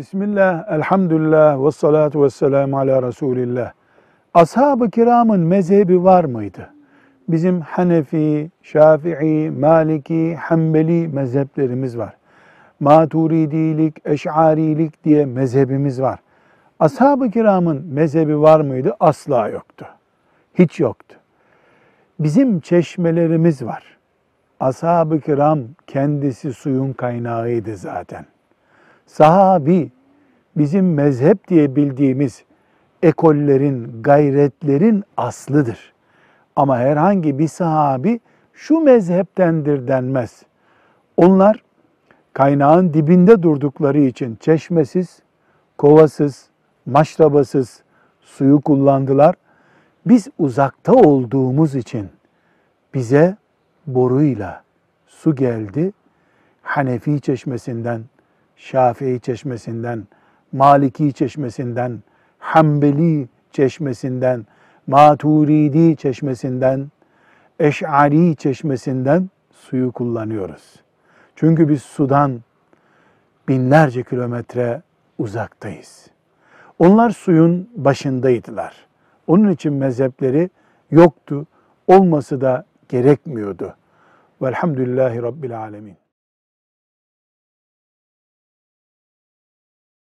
Bismillah, elhamdülillah, ve salatu ve selamu ala Resulillah. Ashab-ı kiramın mezhebi var mıydı? Bizim Hanefi, Şafii, Maliki, Hanbeli mezheplerimiz var. Maturidilik, Eş'arilik diye mezhebimiz var. Ashab-ı kiramın mezhebi var mıydı? Asla yoktu. Hiç yoktu. Bizim çeşmelerimiz var. Ashab-ı kiram kendisi suyun kaynağıydı zaten. Sahabi bizim mezhep diye bildiğimiz ekollerin, gayretlerin aslıdır. Ama herhangi bir sahabi şu mezheptendir denmez. Onlar kaynağın dibinde durdukları için çeşmesiz, kovasız, maşrabasız suyu kullandılar. Biz uzakta olduğumuz için bize boruyla su geldi. Hanefi çeşmesinden, Şafii çeşmesinden, Maliki çeşmesinden, Hanbeli çeşmesinden, Maturidi çeşmesinden, Eş'ari çeşmesinden suyu kullanıyoruz. Çünkü biz sudan binlerce kilometre uzaktayız. Onlar suyun başındaydılar. Onun için mezhepleri yoktu, olması da gerekmiyordu. Velhamdülillahi Rabbil Alemin.